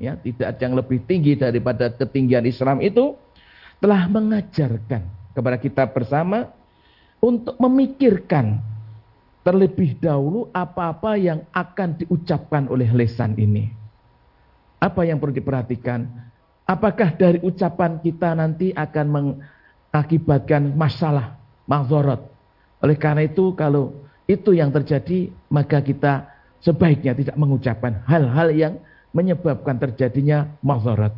ya tidak ada yang lebih tinggi daripada ketinggian Islam itu telah mengajarkan kepada kita bersama untuk memikirkan terlebih dahulu apa-apa yang akan diucapkan oleh lesan ini. Apa yang perlu diperhatikan? Apakah dari ucapan kita nanti akan mengakibatkan masalah, mazorot? Oleh karena itu kalau itu yang terjadi maka kita sebaiknya tidak mengucapkan hal-hal yang menyebabkan terjadinya mazarat.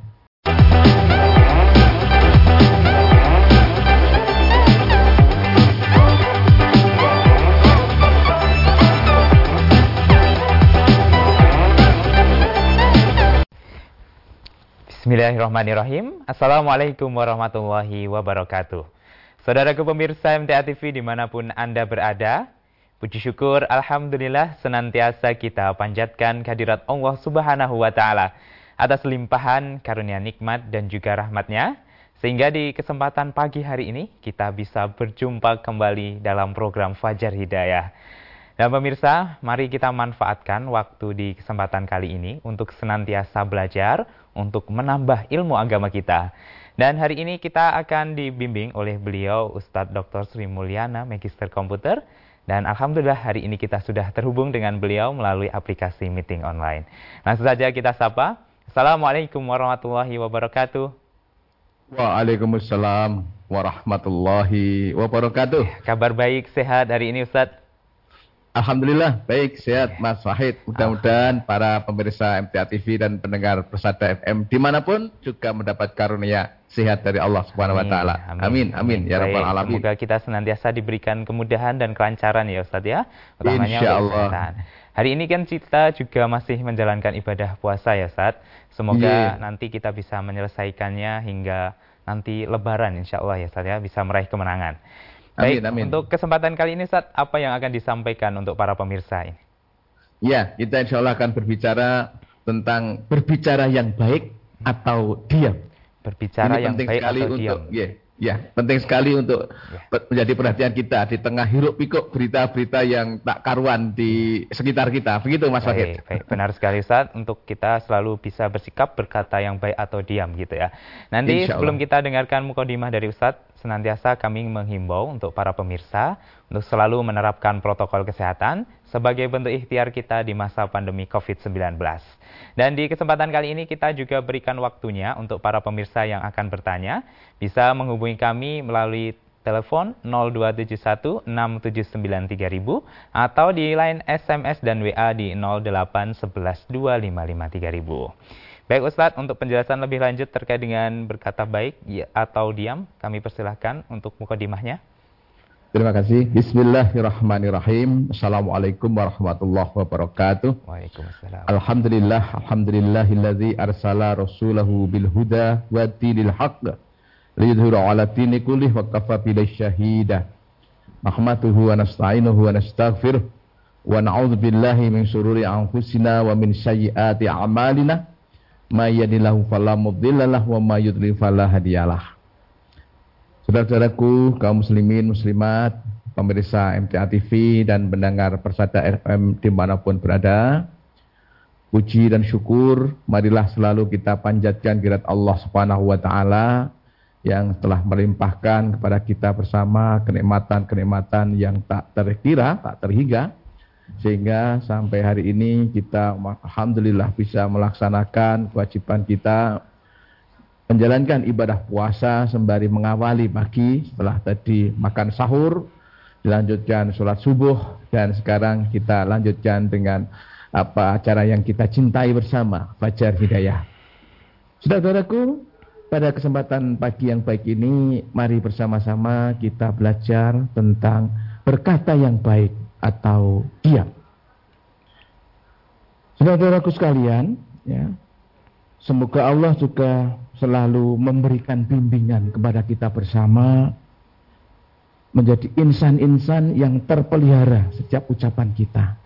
Bismillahirrahmanirrahim Assalamualaikum warahmatullahi wabarakatuh Saudaraku pemirsa MTA TV di mana pun Anda berada Puji syukur Alhamdulillah senantiasa kita panjatkan kehadirat Allah Subhanahu wa Ta'ala atas limpahan karunia nikmat dan juga rahmatnya. Sehingga di kesempatan pagi hari ini kita bisa berjumpa kembali dalam program Fajar Hidayah. Dan pemirsa, mari kita manfaatkan waktu di kesempatan kali ini untuk senantiasa belajar, untuk menambah ilmu agama kita. Dan hari ini kita akan dibimbing oleh beliau Ustadz Dr. Sri Mulyana, Magister Komputer, dan Alhamdulillah hari ini kita sudah terhubung dengan beliau melalui aplikasi meeting online. Langsung saja kita sapa. Assalamualaikum warahmatullahi wabarakatuh. Waalaikumsalam warahmatullahi wabarakatuh. Kabar baik, sehat hari ini Ustadz? Alhamdulillah baik sehat Mas Wahid. Mudah-mudahan para pemirsa MTA TV dan pendengar Persada FM di mana pun juga mendapat karunia sehat dari Allah Subhanahu Wa Taala. Amin amin, ya rabbal alamin. Semoga kita senantiasa diberikan kemudahan dan kelancaran ya Ustaz ya. Utamanya Insya Allah. Hari ini kan kita juga masih menjalankan ibadah puasa ya Ustaz. Semoga yeah. nanti kita bisa menyelesaikannya hingga nanti Lebaran Insya Allah ya Ustaz ya bisa meraih kemenangan. Baik, amin, amin. untuk kesempatan kali ini Ustaz, apa yang akan disampaikan untuk para pemirsa ini? Ya, kita insya Allah akan berbicara tentang berbicara yang baik atau diam. Berbicara ini yang baik atau untuk, diam. Ya, Ya, penting sekali untuk ya. menjadi perhatian kita di tengah hiruk pikuk berita-berita yang tak karuan di sekitar kita. Begitu Mas Fakir. Baik, benar sekali Ustaz untuk kita selalu bisa bersikap berkata yang baik atau diam gitu ya. Nanti sebelum kita dengarkan mukodimah dari Ustaz, senantiasa kami menghimbau untuk para pemirsa untuk selalu menerapkan protokol kesehatan sebagai bentuk ikhtiar kita di masa pandemi COVID-19. Dan di kesempatan kali ini kita juga berikan waktunya untuk para pemirsa yang akan bertanya bisa menghubungi kami melalui telepon 0271 6793000 atau di line SMS dan WA di 0811 2553000. Baik Ustadz, untuk penjelasan lebih lanjut terkait dengan berkata baik ya, atau diam, kami persilahkan untuk mukadimahnya. Terima kasih. Bismillahirrahmanirrahim. Assalamualaikum warahmatullahi wabarakatuh. Waalaikumsalam. Alhamdulillah, alhamdulillahilladzi arsala rasulahu bil huda wa dinil haqq liyudhhiru 'ala dini wa kafa billahi syahida. Nahmaduhu wa nasta'inuhu wa nastaghfiruh wa na'udzu billahi min syururi anfusina wa min sayyiati a'malina. May yahdihillahu fala mudilla lahu wa may yudlil fala hadiyalah. Saudara-saudaraku, kaum muslimin, muslimat, pemirsa MTA TV dan pendengar Persada FM di mana pun berada, puji dan syukur, marilah selalu kita panjatkan kirat Allah Subhanahu wa Ta'ala yang telah melimpahkan kepada kita bersama kenikmatan-kenikmatan yang tak terkira, tak terhingga, sehingga sampai hari ini kita Alhamdulillah bisa melaksanakan kewajiban kita menjalankan ibadah puasa sembari mengawali pagi setelah tadi makan sahur, dilanjutkan sholat subuh dan sekarang kita lanjutkan dengan apa acara yang kita cintai bersama, Fajar Hidayah. Saudara-saudaraku, pada kesempatan pagi yang baik ini, mari bersama-sama kita belajar tentang berkata yang baik atau diam. Saudara-saudaraku sekalian, ya, semoga Allah juga selalu memberikan bimbingan kepada kita bersama menjadi insan-insan yang terpelihara setiap ucapan kita.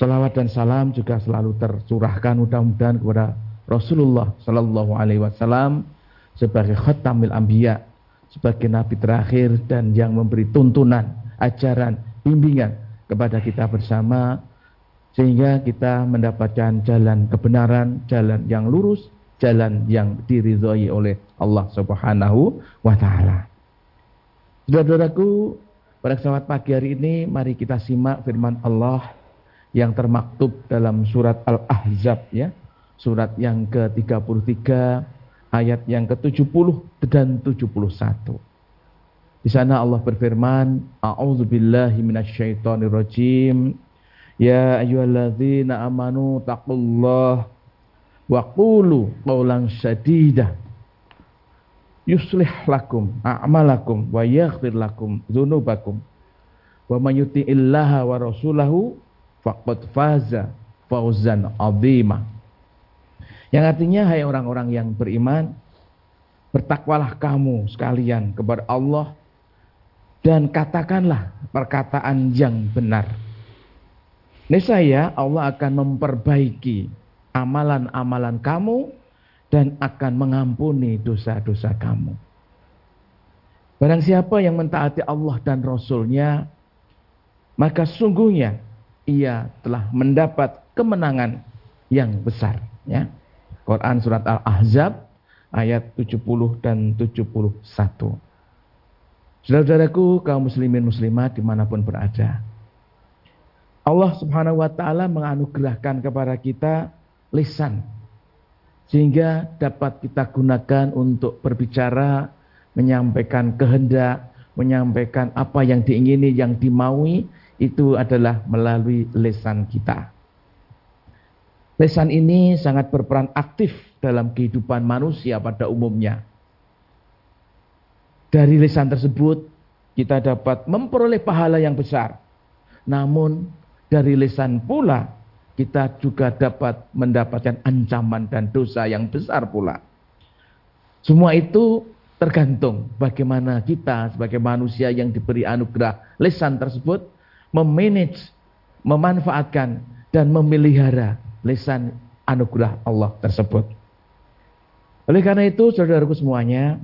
Salawat dan salam juga selalu tercurahkan mudah-mudahan kepada Rasulullah Sallallahu Alaihi Wasallam sebagai khatamil anbiya, sebagai nabi terakhir dan yang memberi tuntunan, ajaran, bimbingan kepada kita bersama sehingga kita mendapatkan jalan kebenaran, jalan yang lurus, jalan yang diridhoi oleh Allah Subhanahu wa taala. Saudara-saudaraku, pada kesempatan pagi hari ini mari kita simak firman Allah yang termaktub dalam surat Al-Ahzab ya. Surat yang ke-33 ayat yang ke-70 dan 71. Di sana Allah berfirman, A'udzubillahi minasyaitonirrajim. Ya ayyuhalladzina amanu taqullaha wa qulu qawlan sadida yuslih lakum a'malakum wa yaghfir lakum dzunubakum wa may yuti'illaha wa rasulahu faqad faza 'azima. Yang artinya hai orang-orang yang beriman bertakwalah kamu sekalian kepada Allah dan katakanlah perkataan yang benar niscaya Allah akan memperbaiki amalan-amalan kamu dan akan mengampuni dosa-dosa kamu. Barang siapa yang mentaati Allah dan Rasulnya, maka sungguhnya ia telah mendapat kemenangan yang besar. Ya. Quran Surat Al-Ahzab ayat 70 dan 71. Saudara-saudaraku kaum muslimin muslimat di mana pun berada. Allah subhanahu wa ta'ala menganugerahkan kepada kita lisan. Sehingga dapat kita gunakan untuk berbicara, menyampaikan kehendak, menyampaikan apa yang diingini, yang dimaui, itu adalah melalui lisan kita. Lisan ini sangat berperan aktif dalam kehidupan manusia pada umumnya. Dari lisan tersebut kita dapat memperoleh pahala yang besar. Namun dari lisan pula kita juga dapat mendapatkan ancaman dan dosa yang besar pula. Semua itu tergantung bagaimana kita sebagai manusia yang diberi anugerah lisan tersebut memanage, memanfaatkan dan memelihara lisan anugerah Allah tersebut. Oleh karena itu, saudaraku semuanya,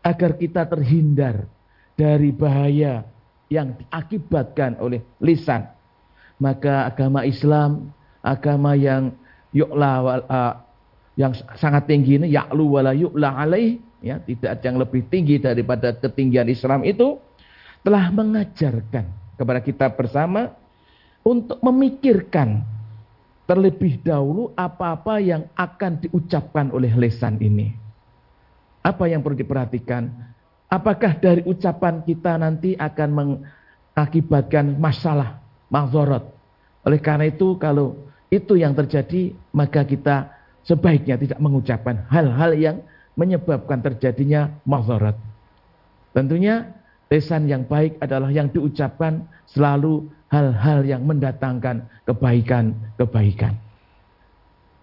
agar kita terhindar dari bahaya yang diakibatkan oleh lisan maka agama Islam agama yang yu'la uh, yang sangat tinggi ini ya'lu wala yu'la alaih ya tidak ada yang lebih tinggi daripada ketinggian Islam itu telah mengajarkan kepada kita bersama untuk memikirkan terlebih dahulu apa-apa yang akan diucapkan oleh lesan ini. Apa yang perlu diperhatikan? Apakah dari ucapan kita nanti akan mengakibatkan masalah mahzorat. Oleh karena itu kalau itu yang terjadi maka kita sebaiknya tidak mengucapkan hal-hal yang menyebabkan terjadinya mahzorat. Tentunya lesan yang baik adalah yang diucapkan selalu hal-hal yang mendatangkan kebaikan-kebaikan.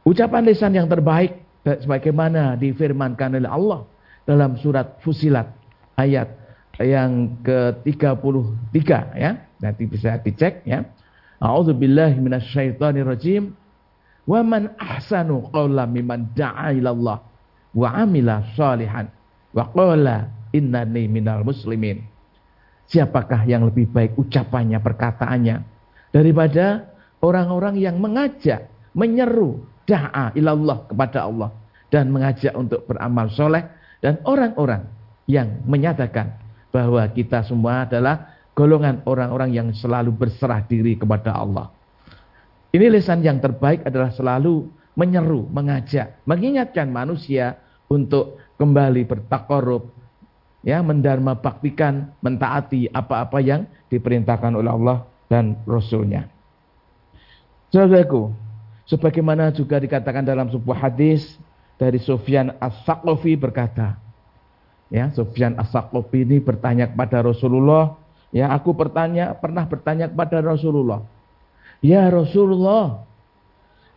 Ucapan lesan yang terbaik sebagaimana difirmankan oleh Allah dalam surat Fusilat ayat yang ke-33 ya. Nanti bisa dicek ya. A'udzubillahi minasyaitonirrajim. Wa man ahsanu qawla mimman da'a ilallah wa amila salihan wa qala innani. Siapakah yang lebih baik ucapannya, perkataannya daripada orang-orang yang mengajak, menyeru da'a ilallah kepada Allah dan mengajak untuk beramal soleh dan orang-orang yang menyatakan bahwa kita semua adalah golongan orang-orang yang selalu berserah diri kepada Allah. Ini lisan yang terbaik adalah selalu menyeru, mengajak, mengingatkan manusia untuk kembali bertakorup, ya, mendharma baktikan, mentaati apa-apa yang diperintahkan oleh Allah dan Rasulnya. Saudaraku, sebagaimana juga dikatakan dalam sebuah hadis dari Sufyan As-Saqafi berkata, Ya, Sufyan As-Saqafi ini bertanya kepada Rasulullah, ya aku bertanya pernah bertanya kepada Rasulullah. Ya Rasulullah,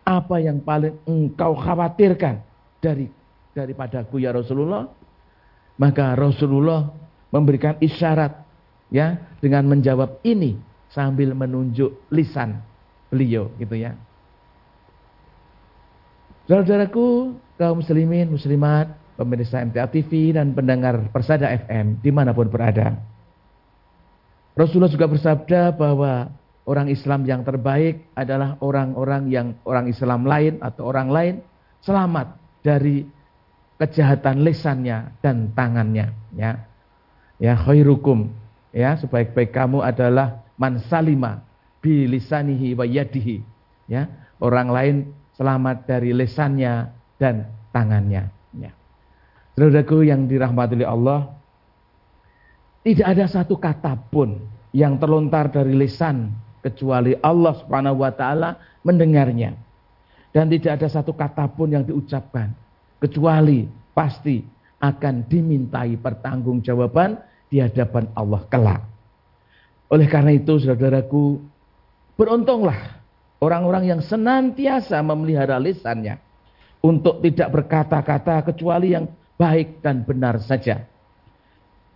apa yang paling engkau khawatirkan dari daripadaku ya Rasulullah? Maka Rasulullah memberikan isyarat ya dengan menjawab ini sambil menunjuk lisan beliau gitu ya. Saudaraku kaum muslimin muslimat pemirsa MTA TV dan pendengar Persada FM di mana pun berada. Rasulullah juga bersabda bahwa orang Islam yang terbaik adalah orang-orang yang orang Islam lain atau orang lain selamat dari kejahatan lesannya dan tangannya ya. Ya khairukum ya. Sebaik-baik kamu adalah man salima bi wa yadihi ya. Orang lain selamat dari lesannya dan tangannya ya. Saudaraku yang dirahmati Allah tidak ada satu kata pun yang terlontar dari lisan kecuali Allah Subhanahu wa taala mendengarnya. Dan tidak ada satu kata pun yang diucapkan kecuali pasti akan dimintai pertanggungjawaban di hadapan Allah kelak. Oleh karena itu, saudaraku, beruntunglah orang-orang yang senantiasa memelihara lisannya untuk tidak berkata-kata kecuali yang baik dan benar saja.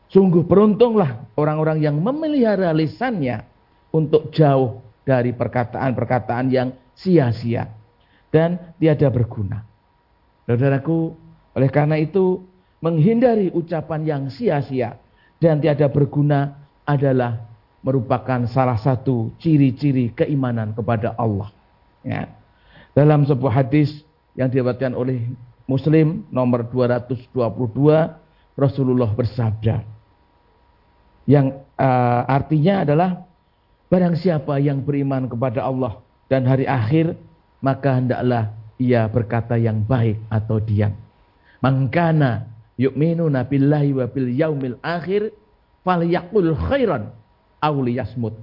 Sungguh beruntunglah orang-orang yang memelihara lisannya untuk jauh dari perkataan-perkataan yang sia-sia dan tiada berguna. Saudaraku, oleh karena itu menghindari ucapan yang sia-sia dan tiada berguna adalah merupakan salah satu ciri-ciri keimanan kepada Allah. Ya. Dalam sebuah hadis yang diriwayatkan oleh Muslim nomor 222 Rasulullah bersabda yang uh, artinya adalah Barang siapa yang beriman kepada Allah dan hari akhir, maka hendaklah ia berkata yang baik atau diam. Mangkana yu'minuna billahi wa bil yaumil akhir falyaqul khairan aw liyasmut.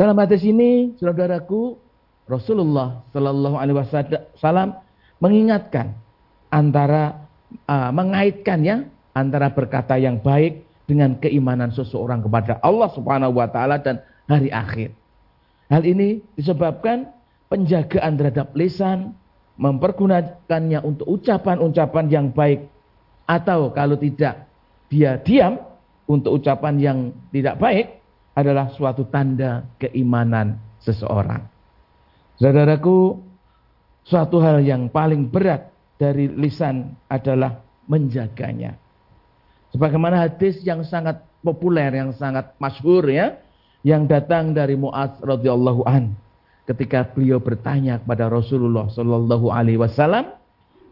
Dalam hadis ini, saudaraku, Rasulullah Shallallahu Alaihi Wasallam mengingatkan antara uh, mengaitkannya antara berkata yang baik dengan keimanan seseorang kepada Allah Subhanahu wa taala dan hari akhir. Hal ini disebabkan penjagaan terhadap lisan, mempergunakannya untuk ucapan-ucapan yang baik atau kalau tidak dia diam untuk ucapan yang tidak baik adalah suatu tanda keimanan seseorang. Saudaraku, suatu hal yang paling berat dari lisan adalah menjaganya. Sebagaimana hadis yang sangat populer, yang sangat masyhur ya, yang datang dari Muaz radhiyallahu an ketika beliau bertanya kepada Rasulullah sallallahu alaihi wasallam,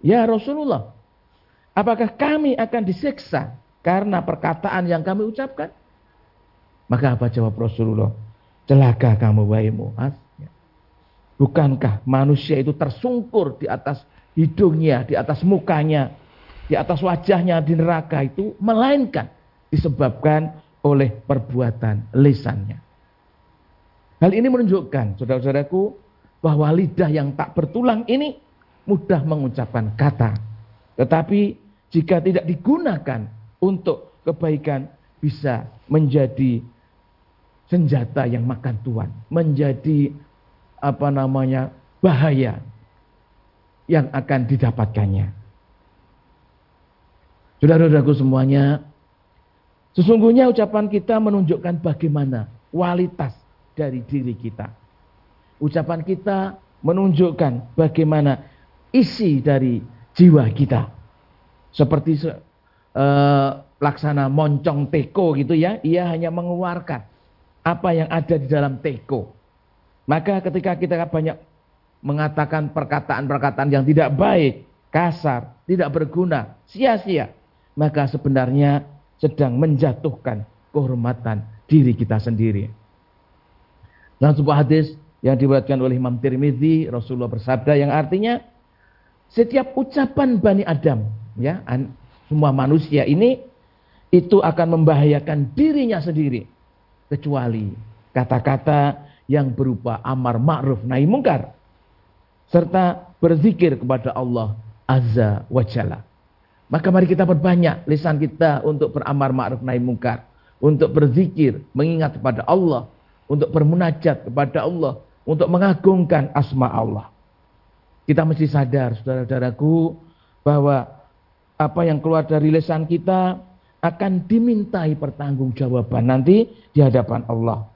"Ya Rasulullah, apakah kami akan disiksa karena perkataan yang kami ucapkan?" Maka apa jawab Rasulullah? Celaka kamu wahai Muaz. Bukankah manusia itu tersungkur di atas hidungnya, di atas mukanya, di atas wajahnya di neraka itu melainkan disebabkan oleh perbuatan lisannya. Hal ini menunjukkan, saudara-saudaraku, bahwa lidah yang tak bertulang ini mudah mengucapkan kata. Tetapi jika tidak digunakan untuk kebaikan bisa menjadi senjata yang makan tuan, menjadi apa namanya bahaya yang akan didapatkannya. Saudara-saudaraku semuanya, sesungguhnya ucapan kita menunjukkan bagaimana kualitas dari diri kita. Ucapan kita menunjukkan bagaimana isi dari jiwa kita. Seperti uh, laksana moncong teko gitu ya, ia hanya mengeluarkan apa yang ada di dalam teko. Maka ketika kita banyak mengatakan perkataan-perkataan yang tidak baik, kasar, tidak berguna, sia-sia, maka sebenarnya sedang menjatuhkan kehormatan diri kita sendiri. Dalam sebuah hadis yang dibuatkan oleh Imam Tirmidzi, Rasulullah bersabda yang artinya setiap ucapan Bani Adam, ya, semua manusia ini itu akan membahayakan dirinya sendiri kecuali kata-kata yang berupa amar ma'ruf nahi mungkar serta berzikir kepada Allah Azza wa Jalla. Maka mari kita perbanyak lisan kita untuk beramar ma'ruf nahi mungkar, untuk berzikir, mengingat kepada Allah, untuk bermunajat kepada Allah, untuk mengagungkan asma Allah. Kita mesti sadar, saudara-saudaraku, bahwa apa yang keluar dari lisan kita akan dimintai pertanggungjawaban nanti di hadapan Allah.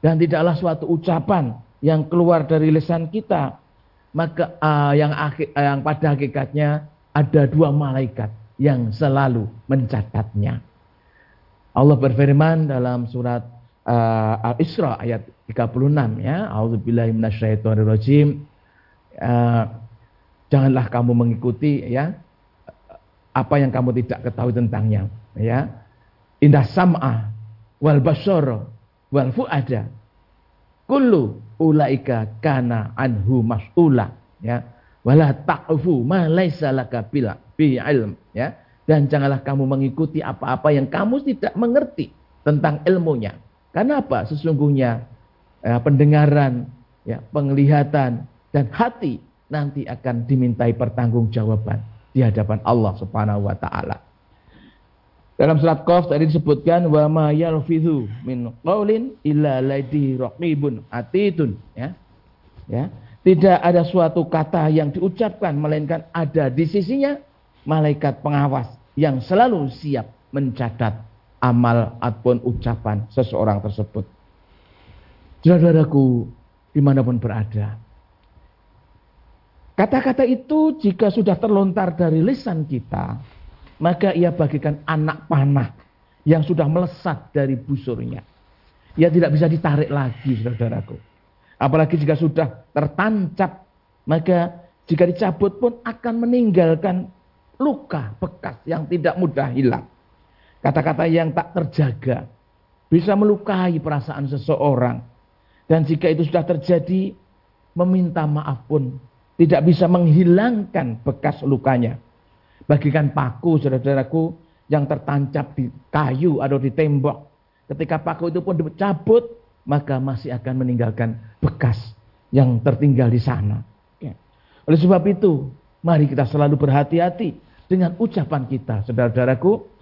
Dan tidaklah suatu ucapan yang keluar dari lisan kita, maka uh, yang akhir, uh, yang pada hakikatnya ada dua malaikat yang selalu mencatatnya. Allah berfirman dalam surat uh, Al-Isra ayat 36 ya. Auzubillahi minasyaitonirrajim. Uh, janganlah kamu mengikuti ya apa yang kamu tidak ketahui tentangnya ya. Indah sam'a wal basara wal fuada kullu ulaika kana anhu mas'ula ya wala taqfu ma laisa bi ilm ya dan janganlah kamu mengikuti apa-apa yang kamu tidak mengerti tentang ilmunya karena apa sesungguhnya ya, pendengaran ya penglihatan dan hati nanti akan dimintai pertanggungjawaban di hadapan Allah Subhanahu wa taala dalam surat Qaf tadi disebutkan wa ma yalfidhu min qaulin illa ladhi raqibun atidun ya. Ya. Tidak ada suatu kata yang diucapkan melainkan ada di sisinya malaikat pengawas yang selalu siap mencatat amal ataupun ucapan seseorang tersebut. Saudaraku di mana pun berada. Kata-kata itu jika sudah terlontar dari lisan kita, maka ia bagikan anak panah yang sudah melesat dari busurnya. Ia tidak bisa ditarik lagi, saudaraku. Apalagi jika sudah tertancap, maka jika dicabut pun akan meninggalkan luka bekas yang tidak mudah hilang. Kata-kata yang tak terjaga bisa melukai perasaan seseorang. Dan jika itu sudah terjadi, meminta maaf pun tidak bisa menghilangkan bekas lukanya. Bagikan paku saudara-saudaraku yang tertancap di kayu atau di tembok. Ketika paku itu pun dicabut, maka masih akan meninggalkan bekas yang tertinggal di sana. Ya. Oleh sebab itu, mari kita selalu berhati-hati dengan ucapan kita, saudara-saudaraku.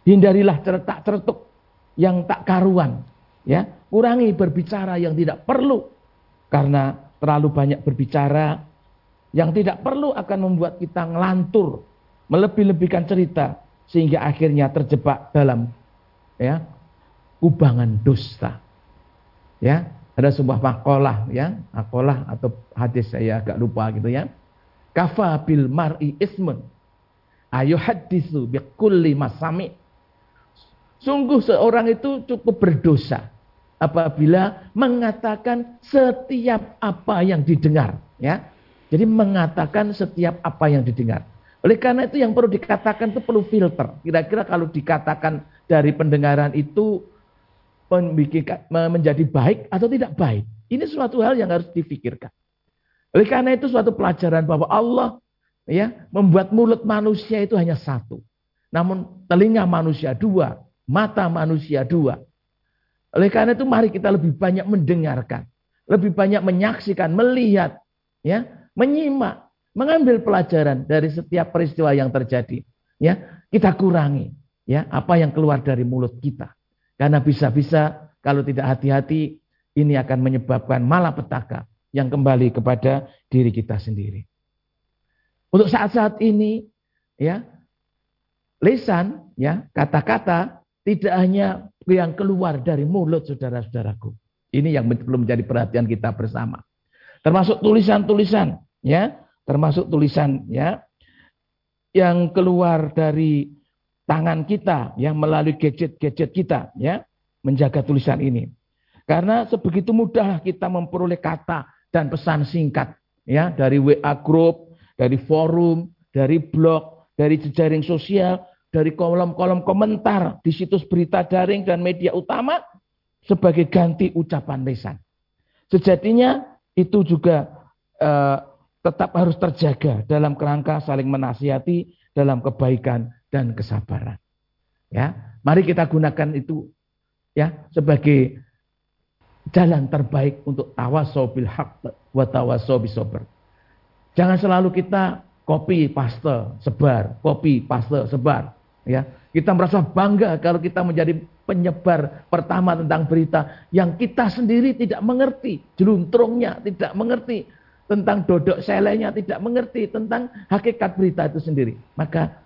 Hindarilah ceretak-ceretuk yang tak karuan. Ya, kurangi berbicara yang tidak perlu. Karena terlalu banyak berbicara yang tidak perlu akan membuat kita ngelantur melebih-lebihkan cerita sehingga akhirnya terjebak dalam ya kubangan dusta. Ya, ada sebuah makalah ya, makalah atau hadis saya agak lupa gitu ya. Kafa bil mar'i ismun. Ayo hadisu bi kulli masami. Sungguh seorang itu cukup berdosa apabila mengatakan setiap apa yang didengar, ya. Jadi mengatakan setiap apa yang didengar. Oleh karena itu yang perlu dikatakan itu perlu filter. Kira-kira kalau dikatakan dari pendengaran itu menjadi baik atau tidak baik. Ini suatu hal yang harus difikirkan. Oleh karena itu suatu pelajaran bahwa Allah ya membuat mulut manusia itu hanya satu. Namun telinga manusia dua, mata manusia dua. Oleh karena itu mari kita lebih banyak mendengarkan, lebih banyak menyaksikan, melihat, ya, menyimak, mengambil pelajaran dari setiap peristiwa yang terjadi. Ya, kita kurangi ya apa yang keluar dari mulut kita. Karena bisa-bisa kalau tidak hati-hati ini akan menyebabkan malapetaka yang kembali kepada diri kita sendiri. Untuk saat-saat ini ya lesan ya kata-kata tidak hanya yang keluar dari mulut saudara-saudaraku. Ini yang belum menjadi perhatian kita bersama. Termasuk tulisan-tulisan ya termasuk tulisan ya yang keluar dari tangan kita yang melalui gadget-gadget kita ya menjaga tulisan ini. Karena sebegitu mudah kita memperoleh kata dan pesan singkat ya dari WA group, dari forum, dari blog, dari jejaring sosial, dari kolom-kolom komentar di situs berita daring dan media utama sebagai ganti ucapan lisan. Sejatinya itu juga uh, tetap harus terjaga dalam kerangka saling menasihati dalam kebaikan dan kesabaran. Ya, mari kita gunakan itu ya sebagai jalan terbaik untuk tawasau bil haq wa tawasau bisober. Jangan selalu kita copy paste sebar, copy paste sebar, ya. Kita merasa bangga kalau kita menjadi penyebar pertama tentang berita yang kita sendiri tidak mengerti, jeluntrungnya tidak mengerti, tentang dodok selenya, tidak mengerti tentang hakikat berita itu sendiri. Maka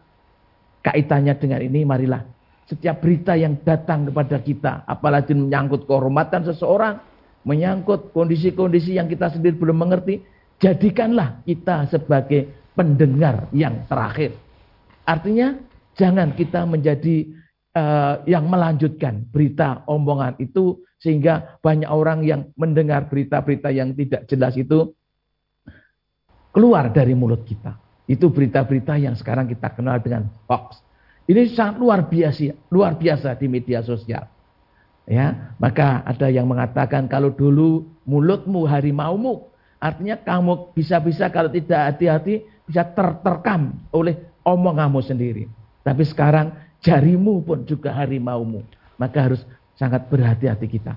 kaitannya dengan ini marilah setiap berita yang datang kepada kita, apalagi menyangkut kehormatan seseorang, menyangkut kondisi-kondisi yang kita sendiri belum mengerti, jadikanlah kita sebagai pendengar yang terakhir. Artinya jangan kita menjadi uh, yang melanjutkan berita omongan itu sehingga banyak orang yang mendengar berita-berita yang tidak jelas itu keluar dari mulut kita. Itu berita-berita yang sekarang kita kenal dengan hoax. Ini sangat luar biasa, luar biasa di media sosial. Ya, maka ada yang mengatakan kalau dulu mulutmu harimaumu, artinya kamu bisa-bisa kalau tidak hati-hati bisa terterkam oleh omonganmu sendiri. Tapi sekarang jarimu pun juga harimaumu. Maka harus sangat berhati-hati kita.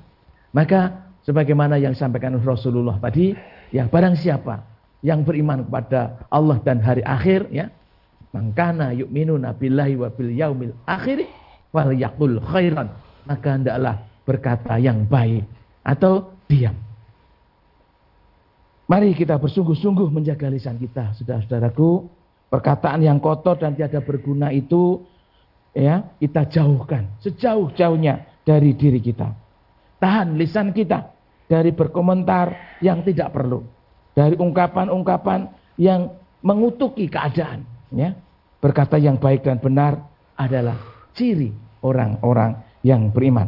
Maka sebagaimana yang disampaikan Rasulullah tadi, ya barang siapa yang beriman kepada Allah dan hari akhir ya, mangkana yu'minuna billahi wa bil yaumil akhir fal yaqul khairan maka hendaklah berkata yang baik atau diam. Mari kita bersungguh-sungguh menjaga lisan kita, saudara-saudaraku. Perkataan yang kotor dan tiada berguna itu ya kita jauhkan sejauh-jauhnya dari diri kita. Tahan lisan kita dari berkomentar yang tidak perlu, dari ungkapan-ungkapan yang mengutuki keadaan, ya. Berkata yang baik dan benar adalah ciri orang-orang yang beriman.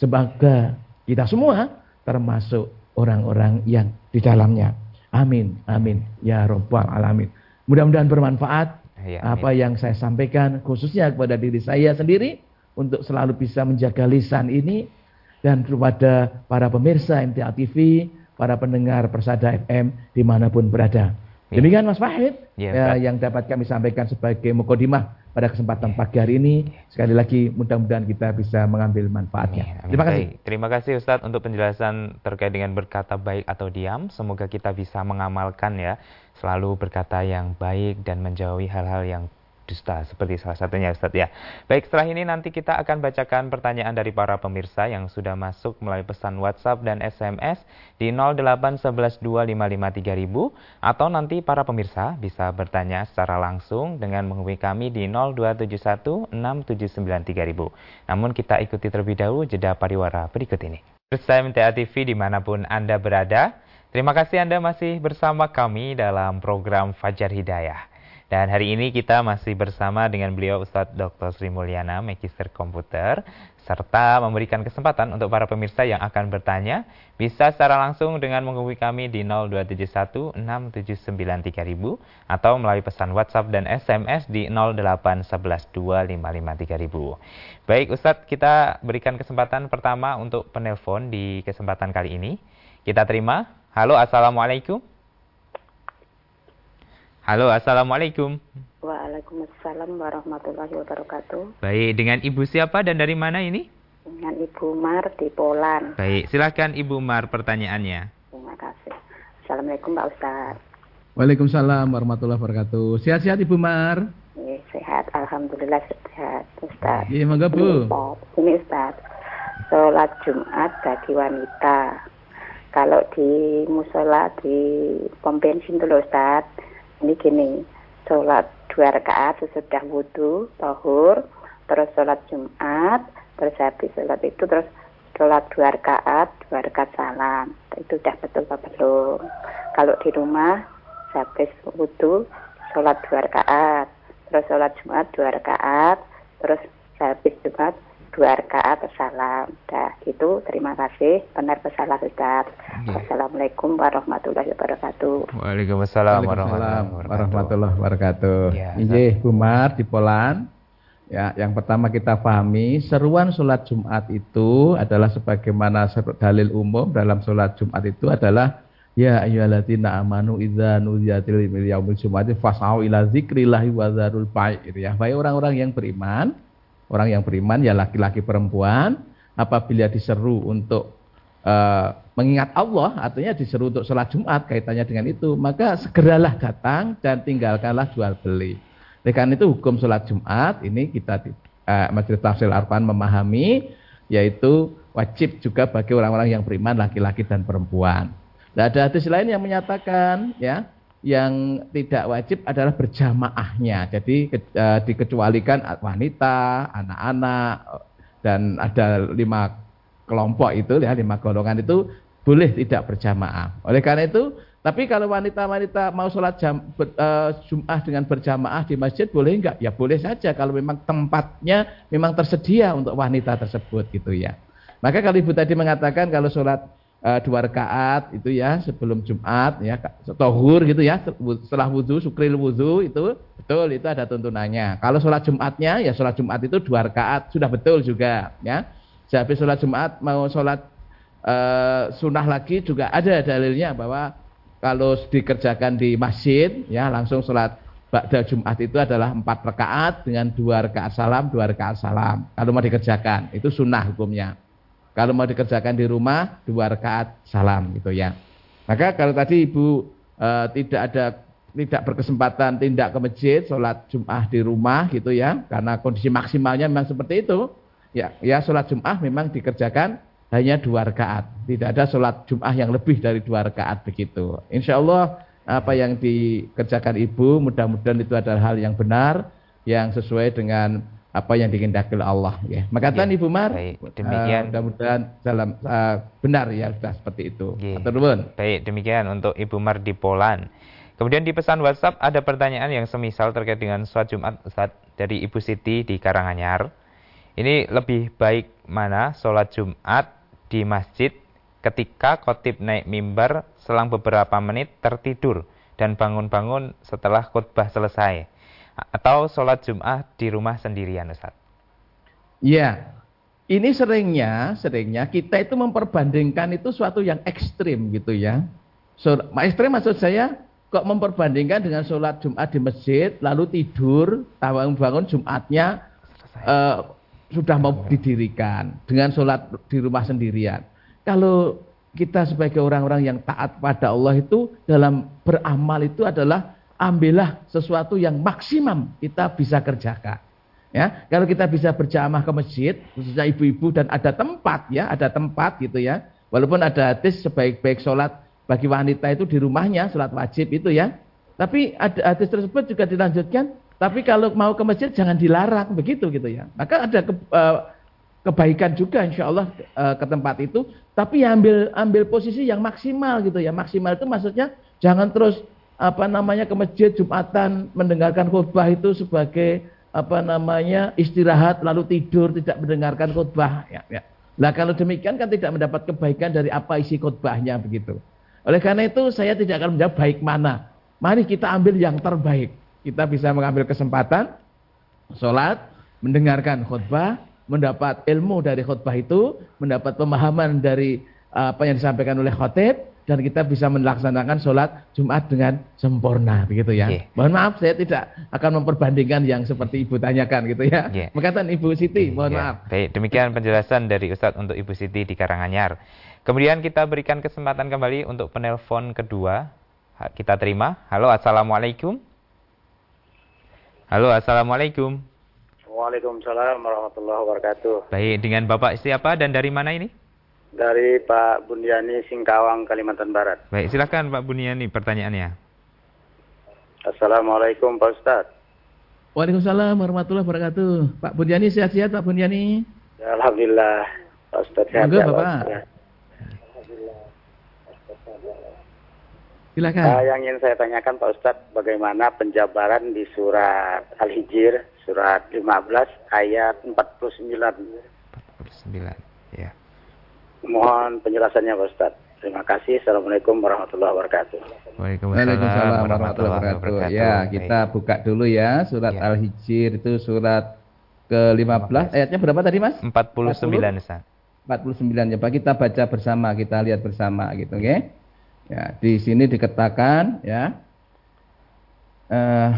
Sebagai kita semua termasuk orang-orang yang di dalamnya. Amin, amin, ya robbal alamin. Mudah-mudahan bermanfaat ya, apa yang saya sampaikan khususnya kepada diri saya sendiri untuk selalu bisa menjaga lisan ini dan kepada para pemirsa MTA TV, para pendengar Persada FM di mana pun berada. Ya. Demikian Mas Fahid ya, ya, yang dapat kami sampaikan sebagai mukodimah pada kesempatan pagi hari ini. Sekali lagi mudah-mudahan kita bisa mengambil manfaatnya. Terima kasih. Baik. Terima kasih Ustadz untuk penjelasan terkait dengan berkata baik atau diam. Semoga kita bisa mengamalkan ya, selalu berkata yang baik dan menjauhi hal-hal yang dusta seperti salah satunya Ustaz ya. Baik, setelah ini nanti kita akan bacakan pertanyaan dari para pemirsa yang sudah masuk melalui pesan WhatsApp dan SMS di 08112553000 atau nanti para pemirsa bisa bertanya secara langsung dengan menghubungi kami di 02716793000. Namun kita ikuti terlebih dahulu jeda pariwara berikut ini. Bersama MTA TV di mana pun Anda berada, terima kasih Anda masih bersama kami dalam program Fajar Hidayah. Dan hari ini kita masih bersama dengan beliau Ustadz Dr. Sri Mulyana, Magister Komputer, serta memberikan kesempatan untuk para pemirsa yang akan bertanya, bisa secara langsung dengan menghubungi kami di 02716793000 atau melalui pesan WhatsApp dan SMS di 08112553000. Baik Ustadz, kita berikan kesempatan pertama untuk penelpon di kesempatan kali ini. Kita terima. Halo, Assalamualaikum. Halo, Assalamualaikum. Waalaikumsalam warahmatullahi wabarakatuh. Baik, dengan Ibu siapa dan dari mana ini? Dengan Ibu Mar di Polan. Baik, silakan Ibu Mar pertanyaannya. Terima kasih. Assalamualaikum Pak Ustaz. Waalaikumsalam warahmatullahi wabarakatuh. Sehat-sehat Ibu Mar? Iya, sehat. Alhamdulillah sehat Ustaz. Iya, mangga Bu. Ini Ustaz. Sholat Jumat bagi wanita. Kalau di musola di pom bensin dulu Ustaz, ini gini sholat dua rakaat sesudah wudhu tohur terus sholat jumat terus habis sholat itu terus sholat dua rakaat dua rakaat salam. Itu sudah betul apa belum? Kalau di rumah habis wudhu sholat dua rakaat terus sholat jumat dua rakaat terus habis jumat dua rakaat salam. Dah gitu. Terima kasih. Benar bersalah Ustaz. Ya. Assalamualaikum warahmatullahi wabarakatuh. Waalaikumsalam warahmatullahi wabarakatuh. Ya, Ini Bumar di Polan. Ya, yang pertama kita pahami seruan sholat Jumat itu adalah sebagaimana dalil umum dalam sholat Jumat itu adalah Ya ayyuhalladzina amanu idza nudiya lil yaumil jumati fas'au ila dzikrillahi wa dzarul bai'ir ya. Baik orang-orang yang beriman, orang yang beriman ya laki-laki perempuan apabila diseru untuk uh, mengingat Allah artinya diseru untuk sholat Jumat kaitannya dengan itu maka segeralah datang dan tinggalkanlah jual beli oleh karena itu hukum sholat Jumat ini kita di uh, Majelis Tafsir Arfan memahami yaitu wajib juga bagi orang-orang yang beriman laki-laki dan perempuan. Nah, ada hadis lain yang menyatakan ya yang tidak wajib adalah berjamaahnya. Jadi ke, e, dikecualikan wanita, anak-anak dan ada lima kelompok itu ya lima golongan itu boleh tidak berjamaah. Oleh karena itu, tapi kalau wanita-wanita mau sholat jam, e, Jum'ah dengan berjamaah di masjid boleh enggak? Ya boleh saja kalau memang tempatnya memang tersedia untuk wanita tersebut gitu ya. Maka kalau ibu tadi mengatakan kalau sholat uh, dua rakaat itu ya sebelum Jumat ya tohur gitu ya setelah wudhu sukril wudhu itu betul itu ada tuntunannya. Kalau sholat Jumatnya ya sholat Jumat itu dua rakaat sudah betul juga ya. Sehabis sholat Jumat mau sholat uh, sunnah lagi juga ada dalilnya bahwa kalau dikerjakan di masjid ya langsung sholat Ba'da Jumat itu adalah empat rakaat dengan dua rakaat salam, dua rakaat salam. Kalau mau dikerjakan, itu sunnah hukumnya. Kalau mau dikerjakan di rumah, dua rakaat salam gitu ya. Maka kalau tadi ibu e, tidak ada tidak berkesempatan tindak ke masjid, sholat Jum'ah di rumah gitu ya, karena kondisi maksimalnya memang seperti itu. Ya, ya sholat Jum'ah memang dikerjakan hanya dua rakaat. Tidak ada sholat Jum'ah yang lebih dari dua rakaat begitu. Insya Allah apa yang dikerjakan ibu mudah-mudahan itu adalah hal yang benar yang sesuai dengan apa yang dikehendaki oleh Allah ya. Maka ya, Ibu Mar baik, demikian uh, mudah-mudahan dalam uh, benar ya sudah seperti itu. Ya. Baik, demikian untuk Ibu Mar di Polan. Kemudian di pesan WhatsApp ada pertanyaan yang semisal terkait dengan sholat Jumat Ustaz dari Ibu Siti di Karanganyar. Ini lebih baik mana sholat Jumat di masjid ketika khotib naik mimbar selang beberapa menit tertidur dan bangun-bangun setelah khutbah selesai atau sholat Jum'ah di rumah sendirian Ustaz? Ya, ini seringnya, seringnya kita itu memperbandingkan itu suatu yang ekstrim gitu ya. So, ekstrim maksud saya kok memperbandingkan dengan sholat Jumat di masjid, lalu tidur, bangun-bangun Jumatnya uh, sudah mau didirikan dengan sholat di rumah sendirian. Kalau kita sebagai orang-orang yang taat pada Allah itu dalam beramal itu adalah ambillah sesuatu yang maksimum kita bisa kerjakan. Ya, kalau kita bisa berjamaah ke masjid, khususnya ibu-ibu dan ada tempat ya, ada tempat gitu ya. Walaupun ada hadis sebaik-baik sholat bagi wanita itu di rumahnya, sholat wajib itu ya. Tapi ada hadis tersebut juga dilanjutkan, tapi kalau mau ke masjid jangan dilarang begitu gitu ya. Maka ada ke, uh, kebaikan juga insya Allah e, ke tempat itu tapi ambil ambil posisi yang maksimal gitu ya maksimal itu maksudnya jangan terus apa namanya ke masjid Jumatan mendengarkan khutbah itu sebagai apa namanya istirahat lalu tidur tidak mendengarkan khutbah ya, ya. Lah kalau demikian kan tidak mendapat kebaikan dari apa isi khutbahnya begitu. Oleh karena itu saya tidak akan menjawab baik mana. Mari kita ambil yang terbaik. Kita bisa mengambil kesempatan sholat, mendengarkan khutbah, mendapat ilmu dari khutbah itu, mendapat pemahaman dari apa yang disampaikan oleh khotib, dan kita bisa melaksanakan sholat Jumat dengan sempurna begitu ya. Yeah. Mohon maaf saya tidak akan memperbandingkan yang seperti Ibu tanyakan gitu ya. Yeah. Makatan Ibu Siti, mohon yeah. maaf. Baik, demikian penjelasan dari Ustadz untuk Ibu Siti di Karanganyar. Kemudian kita berikan kesempatan kembali untuk penelpon kedua. Kita terima. Halo, Assalamualaikum. Halo, Assalamualaikum. Waalaikumsalam warahmatullahi wabarakatuh. Baik, dengan Bapak siapa dan dari mana ini? Dari Pak Bundiani Singkawang, Kalimantan Barat. Baik, silakan Pak Bundiani pertanyaannya. Assalamualaikum Pak Ustadz. Waalaikumsalam warahmatullahi wabarakatuh. Pak Bundiani sehat-sehat Pak Bundiani? Ya, Alhamdulillah. Pak Ustadz sehat. Bapak. Ya. Silakan. Uh, yang ingin saya tanyakan Pak Ustadz, bagaimana penjabaran di surat Al-Hijr, surat 15 ayat 49. 49, ya. Mohon penjelasannya Pak Ustadz. Terima kasih. Assalamualaikum warahmatullahi wabarakatuh. Waalaikumsalam warahmatullahi wabarakatuh. Ya, kita buka dulu ya surat ya. Al-Hijr itu surat ke-15 ayatnya berapa tadi Mas? 49 Ustaz. 49 ya Pak kita baca bersama, kita lihat bersama gitu, oke? Okay? Ya, di sini dikatakan ya. Uh,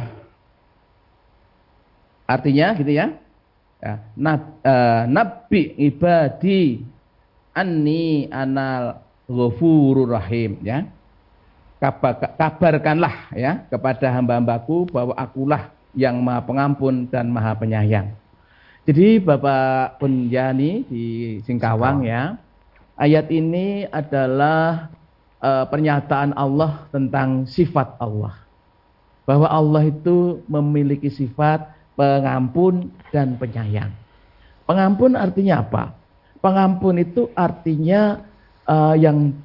artinya gitu ya. ya nab, uh, nabi ibadi anni anal ghafurur rahim ya. Kabar, kabarkanlah ya kepada hamba-hambaku bahwa akulah yang maha pengampun dan maha penyayang. Jadi Bapak Punjani di Singkawang ya, ayat ini adalah uh, pernyataan Allah tentang sifat Allah. Bahwa Allah itu memiliki sifat pengampun dan penyayang. Pengampun artinya apa? Pengampun itu artinya uh, yang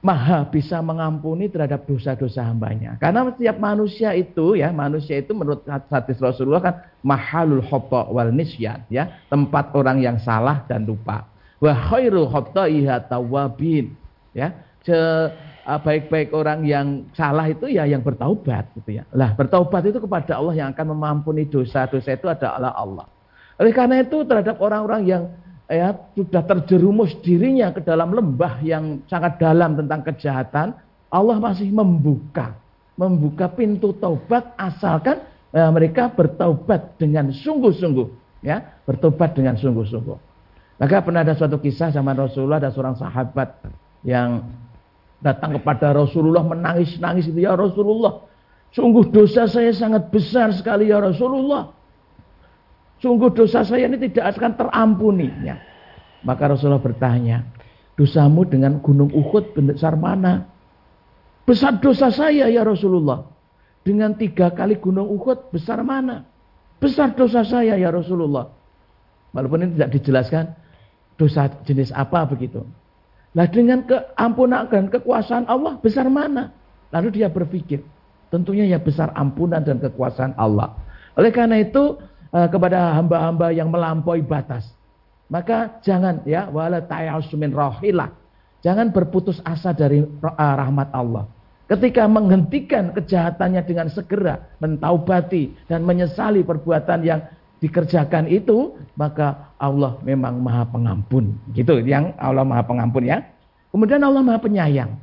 maha bisa mengampuni terhadap dosa-dosa hambanya. Karena setiap manusia itu ya, manusia itu menurut hadis Rasulullah kan mahalul khata wal nisyan ya, tempat orang yang salah dan lupa. Wa khairu khataiha tawabin. Ya, baik-baik orang yang salah itu ya yang bertaubat gitu ya. Lah bertaubat itu kepada Allah yang akan mengampuni dosa-dosa itu adalah Allah. Oleh karena itu terhadap orang-orang yang ya sudah terjerumus dirinya ke dalam lembah yang sangat dalam tentang kejahatan, Allah masih membuka membuka pintu taubat asalkan ya, mereka bertaubat dengan sungguh-sungguh ya, bertobat dengan sungguh-sungguh. Maka pernah ada suatu kisah zaman Rasulullah ada seorang sahabat yang datang kepada Rasulullah menangis-nangis itu ya Rasulullah sungguh dosa saya sangat besar sekali ya Rasulullah sungguh dosa saya ini tidak akan terampuni ya. maka Rasulullah bertanya dosamu dengan gunung Uhud besar mana besar dosa saya ya Rasulullah dengan tiga kali gunung Uhud besar mana besar dosa saya ya Rasulullah walaupun ini tidak dijelaskan dosa jenis apa begitu Nah dengan keampunan dan kekuasaan Allah besar mana? Lalu dia berpikir, tentunya ya besar ampunan dan kekuasaan Allah. Oleh karena itu kepada hamba-hamba yang melampaui batas, maka jangan ya wala ta'asumin rohilah. Jangan berputus asa dari eh, rahmat Allah. Ketika menghentikan kejahatannya dengan segera mentaubati dan menyesali perbuatan yang dikerjakan itu, maka Allah memang maha pengampun. Gitu, yang Allah maha pengampun ya. Kemudian Allah maha penyayang.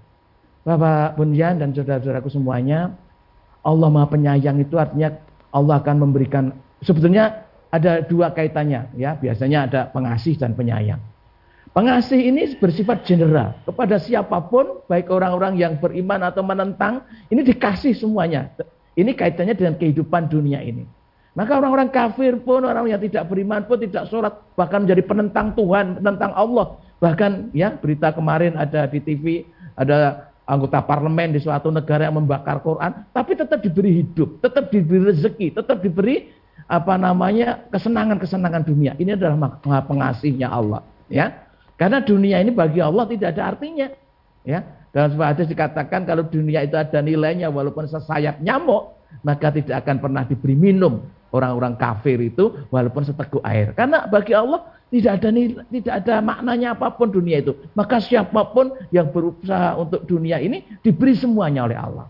Bapak Bunyan dan saudara-saudaraku semuanya, Allah maha penyayang itu artinya Allah akan memberikan, sebetulnya ada dua kaitannya ya, biasanya ada pengasih dan penyayang. Pengasih ini bersifat general kepada siapa pun, baik orang-orang yang beriman atau menentang, ini dikasih semuanya. Ini kaitannya dengan kehidupan dunia ini. Maka orang-orang kafir pun, orang yang tidak beriman pun tidak sholat, bahkan menjadi penentang Tuhan, penentang Allah. Bahkan ya berita kemarin ada di TV, ada anggota parlemen di suatu negara yang membakar Quran, tapi tetap diberi hidup, tetap diberi rezeki, tetap diberi apa namanya kesenangan-kesenangan dunia. Ini adalah pengasihnya Allah, ya. Karena dunia ini bagi Allah tidak ada artinya, ya. Dalam sebuah hadis dikatakan kalau dunia itu ada nilainya walaupun sesayap nyamuk, maka tidak akan pernah diberi minum orang-orang kafir itu walaupun seteguk air. Karena bagi Allah tidak ada tidak ada maknanya apa pun dunia itu. Maka siapa pun yang berusaha untuk dunia ini diberi semuanya oleh Allah.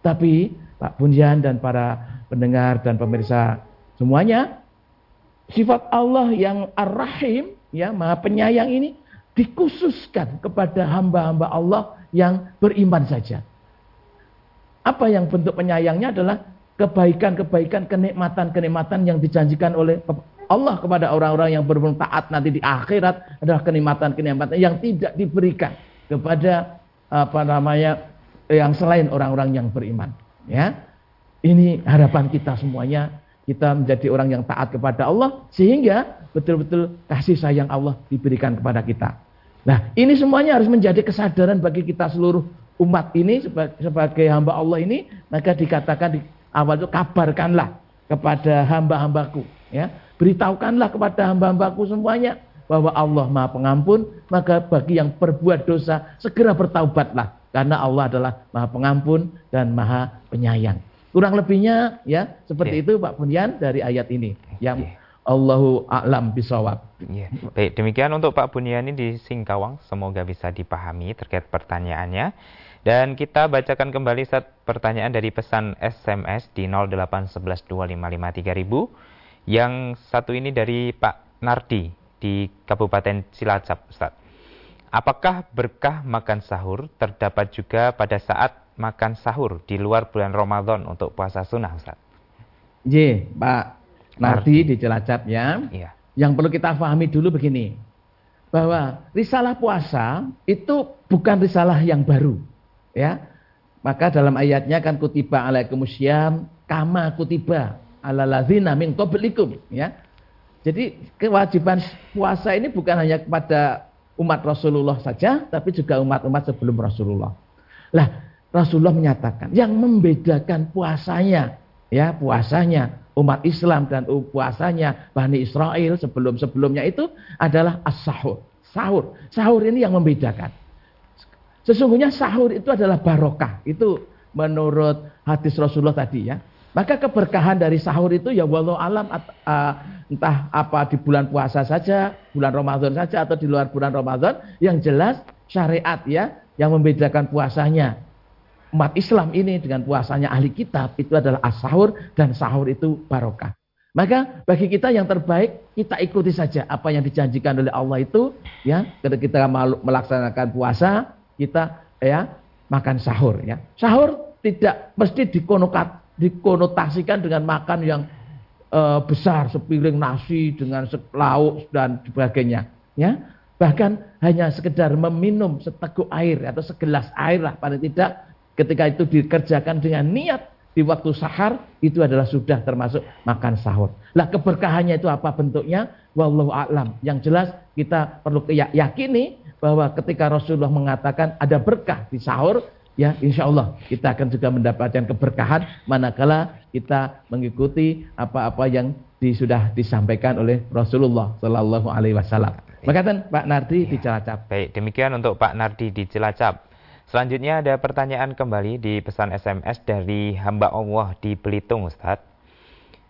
Tapi Pak Bunyan dan para pendengar dan pemirsa semuanya sifat Allah yang Ar-Rahim ya Maha Penyayang ini dikhususkan kepada hamba-hamba Allah yang beriman saja. Apa yang bentuk penyayangnya adalah kebaikan-kebaikan, kenikmatan-kenikmatan yang dijanjikan oleh Allah kepada orang-orang yang bertaat nanti di akhirat adalah kenikmatan-kenikmatan yang tidak diberikan kepada apa namanya yang selain orang-orang yang beriman. Ya, ini harapan kita semuanya kita menjadi orang yang taat kepada Allah sehingga betul-betul kasih sayang Allah diberikan kepada kita. Nah, ini semuanya harus menjadi kesadaran bagi kita seluruh umat ini sebagai hamba Allah ini, maka dikatakan awal itu kabarkanlah kepada hamba-hambaku ya. Beritahukanlah kepada hamba-hambaku semuanya bahwa Allah Maha Pengampun. Maka bagi yang berbuat dosa segera bertaubatlah. Karena Allah adalah Maha Pengampun dan Maha Penyayang kurang lebihnya ya seperti yeah. itu Pak Bunyan dari ayat ini yang yeah. Allahu a'lam bisawab. Yeah. Baik, demikian untuk Pak Bunyan ini di Singkawang. Semoga bisa dipahami terkait pertanyaannya. Dan kita bacakan kembali set pertanyaan dari pesan SMS di 08112553000. Yang satu ini dari Pak Nardi di Kabupaten Cilacap, Ustaz. Apakah berkah makan sahur terdapat juga pada saat makan sahur di luar bulan Ramadan untuk puasa sunnah, Ustaz? J, Pak Nardi, di Cilacap ya. Iya. Yang perlu kita pahami dulu begini. Bahwa risalah puasa itu bukan risalah yang baru Ya. Maka dalam ayatnya kan kutiba alaikumusyam kama kutiba ala ladzina min qablikum ya. Jadi kewajiban puasa ini bukan hanya kepada umat Rasulullah saja tapi juga umat-umat sebelum Rasulullah. Lah, Rasulullah menyatakan yang membedakan puasanya ya, puasanya umat Islam dan puasanya Bani Israel sebelum-sebelumnya itu adalah as-sahur. Sahur. Sahur ini yang membedakan. Sesungguhnya sahur itu adalah barokah. Itu menurut hadis Rasulullah tadi ya. Maka keberkahan dari sahur itu ya walau alam entah apa di bulan puasa saja, bulan Ramadan saja atau di luar bulan Ramadan, yang jelas syariat ya yang membedakan puasanya umat Islam ini dengan puasanya ahli kitab itu adalah as-sahur dan sahur itu barokah. Maka bagi kita yang terbaik kita ikuti saja apa yang dijanjikan oleh Allah itu ya ketika kita melaksanakan puasa kita ya makan sahur ya. Sahur tidak mesti dikonokat, dikonotasikan dengan makan yang uh, besar sepiring nasi dengan lauk dan sebagainya ya. Bahkan hanya sekedar meminum seteguk air atau segelas air lah paling tidak ketika itu dikerjakan dengan niat di waktu sahar itu adalah sudah termasuk makan sahur. Lah keberkahannya itu apa bentuknya? Wallahu a'lam. Yang jelas kita perlu yakini bahwa ketika Rasulullah mengatakan ada berkah di sahur, ya insya Allah kita akan juga mendapatkan keberkahan manakala kita mengikuti apa-apa yang sudah disampaikan oleh Rasulullah Shallallahu Alaihi Wasallam. Makatan Pak Nardi di Cilacap. Baik, demikian untuk Pak Nardi di Cilacap. Selanjutnya ada pertanyaan kembali di pesan SMS dari hamba Allah di Belitung Ustaz.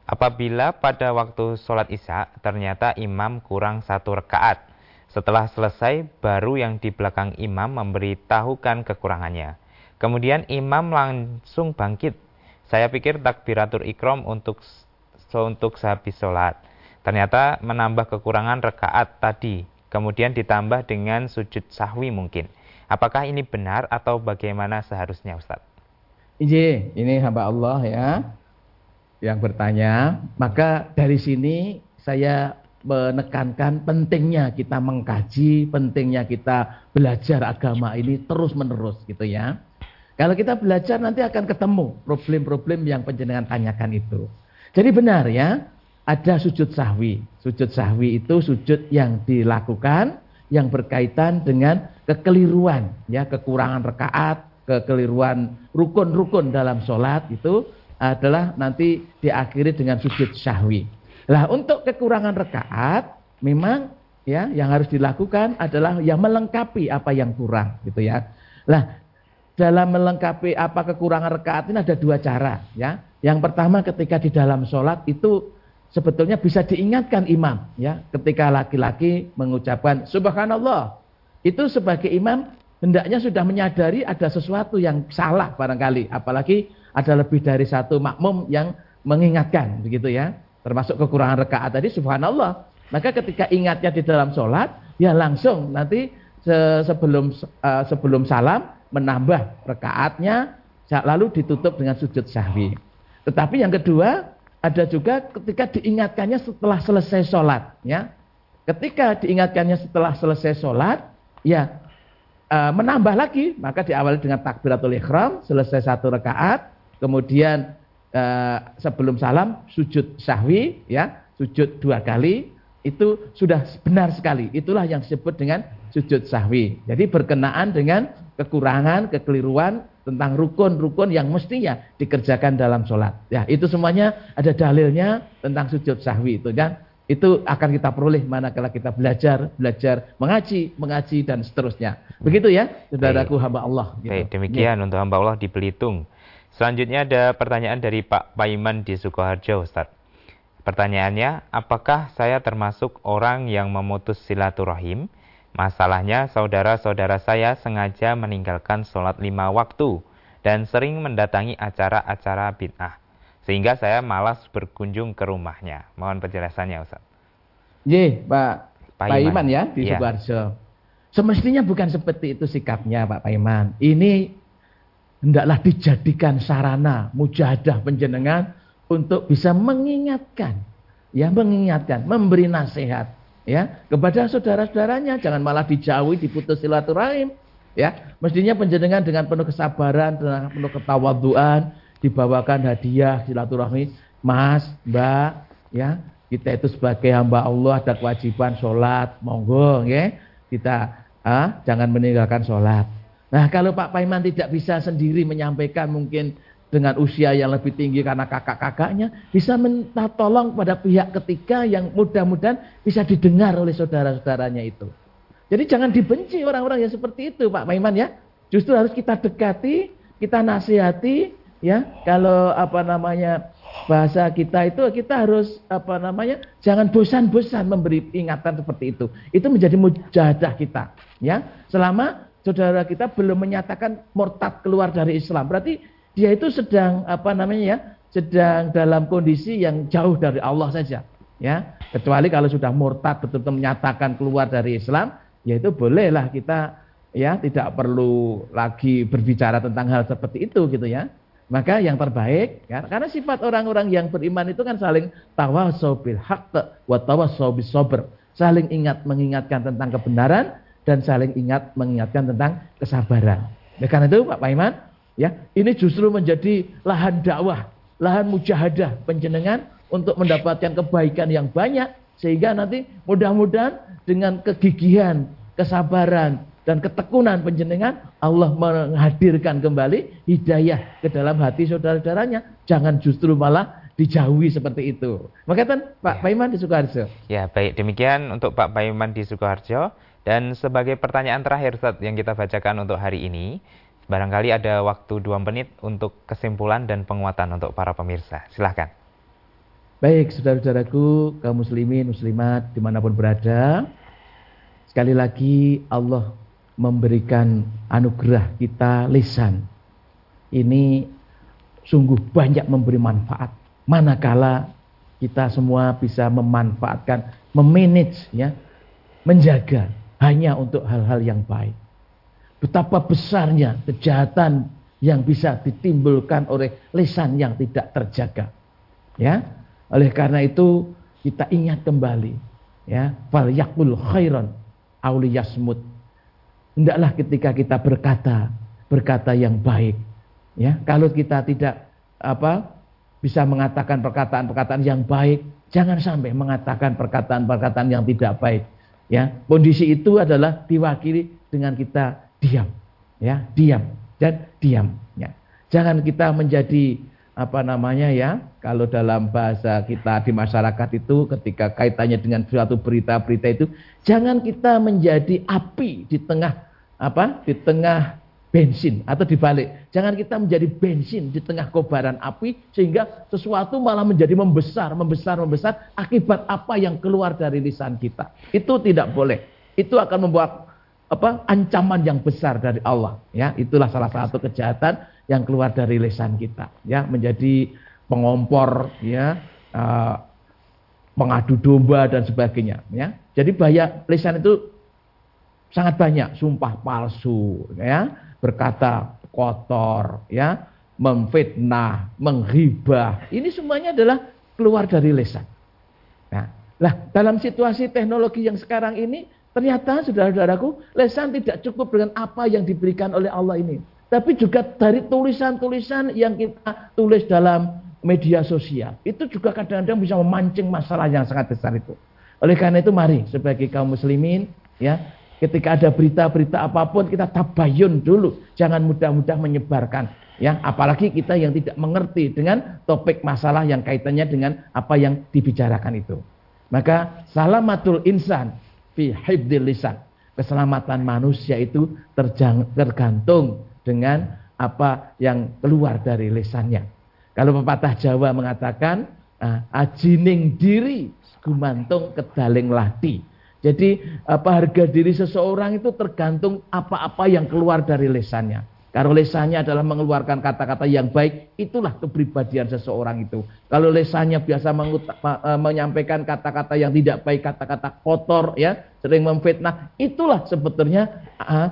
Apabila pada waktu sholat isya ternyata imam kurang satu rekaat. Setelah selesai baru yang di belakang imam memberitahukan kekurangannya. Kemudian imam langsung bangkit. Saya pikir takbiratul ikram untuk untuk sehabis sholat. Ternyata menambah kekurangan rekaat tadi. Kemudian ditambah dengan sujud sahwi mungkin. Apakah ini benar atau bagaimana seharusnya Ustaz? Iya, ini hamba Allah ya yang bertanya. Maka dari sini saya menekankan pentingnya kita mengkaji, pentingnya kita belajar agama ini terus menerus gitu ya. Kalau kita belajar nanti akan ketemu problem-problem yang penjenengan tanyakan itu. Jadi benar ya, ada sujud sahwi. Sujud sahwi itu sujud yang dilakukan yang berkaitan dengan kekeliruan, ya kekurangan rekaat, kekeliruan rukun-rukun dalam sholat itu adalah nanti diakhiri dengan sujud syahwi. Lah untuk kekurangan rekaat memang ya yang harus dilakukan adalah yang melengkapi apa yang kurang gitu ya. Lah dalam melengkapi apa kekurangan rekaat ini ada dua cara ya. Yang pertama ketika di dalam sholat itu sebetulnya bisa diingatkan imam ya ketika laki-laki mengucapkan subhanallah. Itu sebagai imam hendaknya sudah menyadari ada sesuatu yang salah barangkali. Apalagi ada lebih dari satu makmum yang mengingatkan begitu ya. Termasuk kekurangan rekaat tadi subhanallah. Maka ketika ingatnya di dalam sholat ya langsung nanti sebelum uh, sebelum salam menambah rekaatnya lalu ditutup dengan sujud sahwi. Tetapi yang kedua ada juga ketika diingatkannya setelah selesai sholat. Ya. Ketika diingatkannya setelah selesai sholat, ya e, menambah lagi, maka diawali dengan takbiratul ikhram, selesai satu rakaat, kemudian e, sebelum salam sujud sahwi, ya sujud dua kali, itu sudah benar sekali. Itulah yang disebut dengan sujud sahwi. Jadi berkenaan dengan kekurangan, kekeliruan tentang rukun-rukun yang mestinya dikerjakan dalam sholat. Ya, itu semuanya ada dalilnya tentang sujud sahwi itu kan. Itu akan kita peroleh manakala kita belajar, belajar mengaji, mengaji dan seterusnya. Begitu ya, saudaraku hamba Allah. Gitu. Baik, demikian ya. untuk hamba Allah di Belitung. Selanjutnya ada pertanyaan dari Pak Paiman di Sukoharjo, Ustaz. Pertanyaannya, apakah saya termasuk orang yang memutus silaturahim? Masalahnya saudara-saudara saya sengaja meninggalkan sholat lima waktu dan sering mendatangi acara-acara bid'ah. Sehingga saya malas berkunjung ke rumahnya. Mohon penjelasannya Ustaz. Ye, Pak Pak Iman ya di ya. Sukoharjo. Semestinya bukan seperti itu sikapnya Pak Paiman. Ini hendaklah dijadikan sarana mujahadah penjenengan untuk bisa mengingatkan, ya mengingatkan, memberi nasihat ya kepada saudara-saudaranya jangan malah dijauhi diputus silaturahim. Ya mestinya penjenengan dengan penuh kesabaran dengan penuh ketawaduan dibawakan hadiah silaturahmi. Mas mbak ya kita itu sebagai hamba Allah ada kewajiban sholat monggo ya. Kita ah, jangan meninggalkan sholat. Nah kalau Pak Paiman tidak bisa sendiri menyampaikan mungkin dengan usia yang lebih tinggi karena kakak-kakaknya bisa minta tolong pada pihak ketiga yang mudah-mudahan bisa didengar oleh saudara-saudaranya itu. Jadi jangan dibenci orang-orang yang seperti itu Pak Maiman ya. Justru harus kita dekati, kita nasihati, ya kalau apa namanya bahasa kita itu kita harus apa namanya jangan bosan-bosan memberi ingatan seperti itu itu menjadi mujahadah kita ya selama saudara kita belum menyatakan murtad keluar dari Islam berarti dia itu sedang apa namanya ya sedang dalam kondisi yang jauh dari Allah saja ya kecuali kalau sudah murtad betul-betul menyatakan keluar dari Islam ya itu bolehlah kita ya tidak perlu lagi berbicara tentang hal seperti itu gitu ya maka yang terbaik, ya, karena sifat orang-orang yang beriman itu kan saling tawasau bil haqq wa tawasau bis sabr. Saling ingat mengingatkan tentang kebenaran dan saling ingat mengingatkan tentang kesabaran. Ya, karena itu Pak Paiman, ya, ini justru menjadi lahan dakwah, lahan mujahadah penjenengan untuk mendapatkan kebaikan yang banyak sehingga nanti mudah-mudahan dengan kegigihan, kesabaran, dan ketekunan penjenengan Allah menghadirkan kembali hidayah ke dalam hati saudara-saudaranya. Jangan justru malah dijauhi seperti itu. Maka kan Pak ya. Paiman di Sukoharjo? Ya baik. Demikian untuk Pak Paiman di Sukoharjo. Dan sebagai pertanyaan terakhir Ustaz yang kita bacakan untuk hari ini barangkali ada waktu dua menit untuk kesimpulan dan penguatan untuk para pemirsa silahkan Baik, saudara-saudaraku, kaum muslimin, muslimat, di mana pun berada. Sekali lagi Allah memberikan anugerah kita lisan. Ini sungguh banyak memberi manfaat. Manakala kita semua bisa memanfaatkan, memanage ya, menjaga hanya untuk hal-hal yang baik. Betapa besarnya kejahatan yang bisa ditimbulkan oleh lisan yang tidak terjaga. Ya. Oleh karena itu kita ingat kembali ya, fal yakul khairan auliyasmut hendaklah ketika kita berkata berkata yang baik ya kalau kita tidak apa bisa mengatakan perkataan-perkataan yang baik jangan sampai mengatakan perkataan-perkataan yang tidak baik ya kondisi itu adalah diwakili dengan kita diam ya diam dan diam ya. Jangan kita menjadi apa namanya ya kalau dalam bahasa kita di masyarakat itu ketika kaitannya dengan suatu berita-berita itu jangan kita menjadi api di tengah apa di tengah bensin atau dibalik jangan kita menjadi bensin di tengah kobaran api sehingga sesuatu malah menjadi membesar membesar membesar akibat apa yang keluar dari lisan kita. Itu tidak boleh. Itu akan membuat apa ancaman yang besar dari Allah ya. Itulah salah satu kejahatan yang keluar dari lisan kita ya. Menjadi pengompor ya uh, pengadu domba dan sebagainya ya. Jadi bahaya lisan itu sangat banyak sumpah palsu ya. Berkata kotor ya. Memfitnah menghibah. Ini semuanya adalah keluar dari lisan. Nah lah dalam situasi teknologi yang sekarang ini ternyata saudara-saudaraku lisan tidak cukup dengan apa yang diberikan oleh Allah ini tapi juga dari tulisan-tulisan yang kita tulis dalam media sosial. Itu juga kadang-kadang bisa memancing masalah yang sangat besar itu. Oleh karena itu mari sebagai kaum muslimin ya, ketika ada berita-berita apa pun kita tabayun dulu, jangan mudah-mudah menyebarkan ya, apalagi kita yang tidak mengerti dengan topik masalah yang kaitannya dengan apa yang dibicarakan itu. Maka salamatul insan fi hibdil lisan. Keselamatan manusia itu tergantung dengan apa yang keluar dari lesannya. Kalau pepatah Jawa mengatakan, ah, ajining diri gumantung kedaling lati. Jadi apa harga diri seseorang itu tergantung apa-apa yang keluar dari lesannya. Kalau lesannya adalah mengeluarkan kata-kata yang baik, itulah kepribadian seseorang itu. Kalau lesannya biasa eh, menyampaikan kata-kata yang tidak baik, kata-kata kotor, ya, sering memfitnah, itulah sebetulnya uh,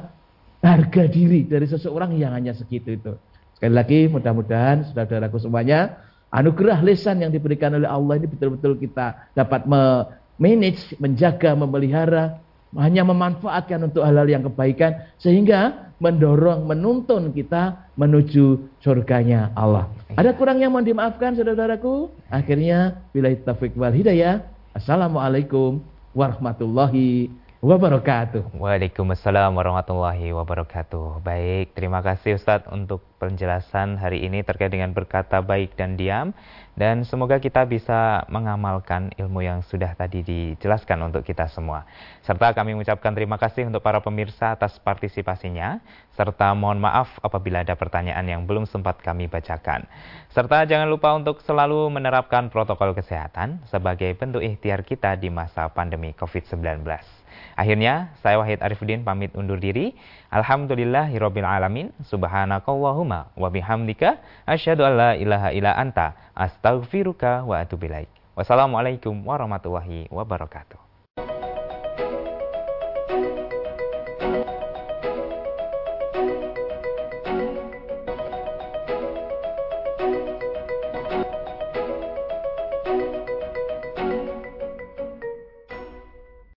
harga diri dari seseorang yang hanya segitu itu. Sekali lagi mudah-mudahan saudara-saudaraku semuanya anugerah lisan yang diberikan oleh Allah ini betul-betul kita dapat manage, menjaga, memelihara, hanya memanfaatkan untuk hal-hal yang kebaikan sehingga mendorong, menuntun kita menuju surganya Allah. Ada kurang yang mohon dimaafkan saudara-saudaraku. Akhirnya bila taufik wal hidayah. Assalamualaikum warahmatullahi wabarakatuh. Waalaikumsalam warahmatullahi wabarakatuh. Baik, terima kasih Ustadz untuk penjelasan hari ini terkait dengan berkata baik dan diam dan semoga kita bisa mengamalkan ilmu yang sudah tadi dijelaskan untuk kita semua. Serta kami mengucapkan terima kasih untuk para pemirsa atas partisipasinya serta mohon maaf apabila ada pertanyaan yang belum sempat kami bacakan. Serta jangan lupa untuk selalu menerapkan protokol kesehatan sebagai bentuk ikhtiar kita di masa pandemi COVID-19. Akhirnya, saya Wahid Arifuddin pamit undur diri. Alhamdulillahirabbil alamin. Subhanakallahumma wa bihamdika asyhadu an la ilaha illa anta astaghfiruka wa atubu ilaik. Wassalamualaikum warahmatullahi wabarakatuh.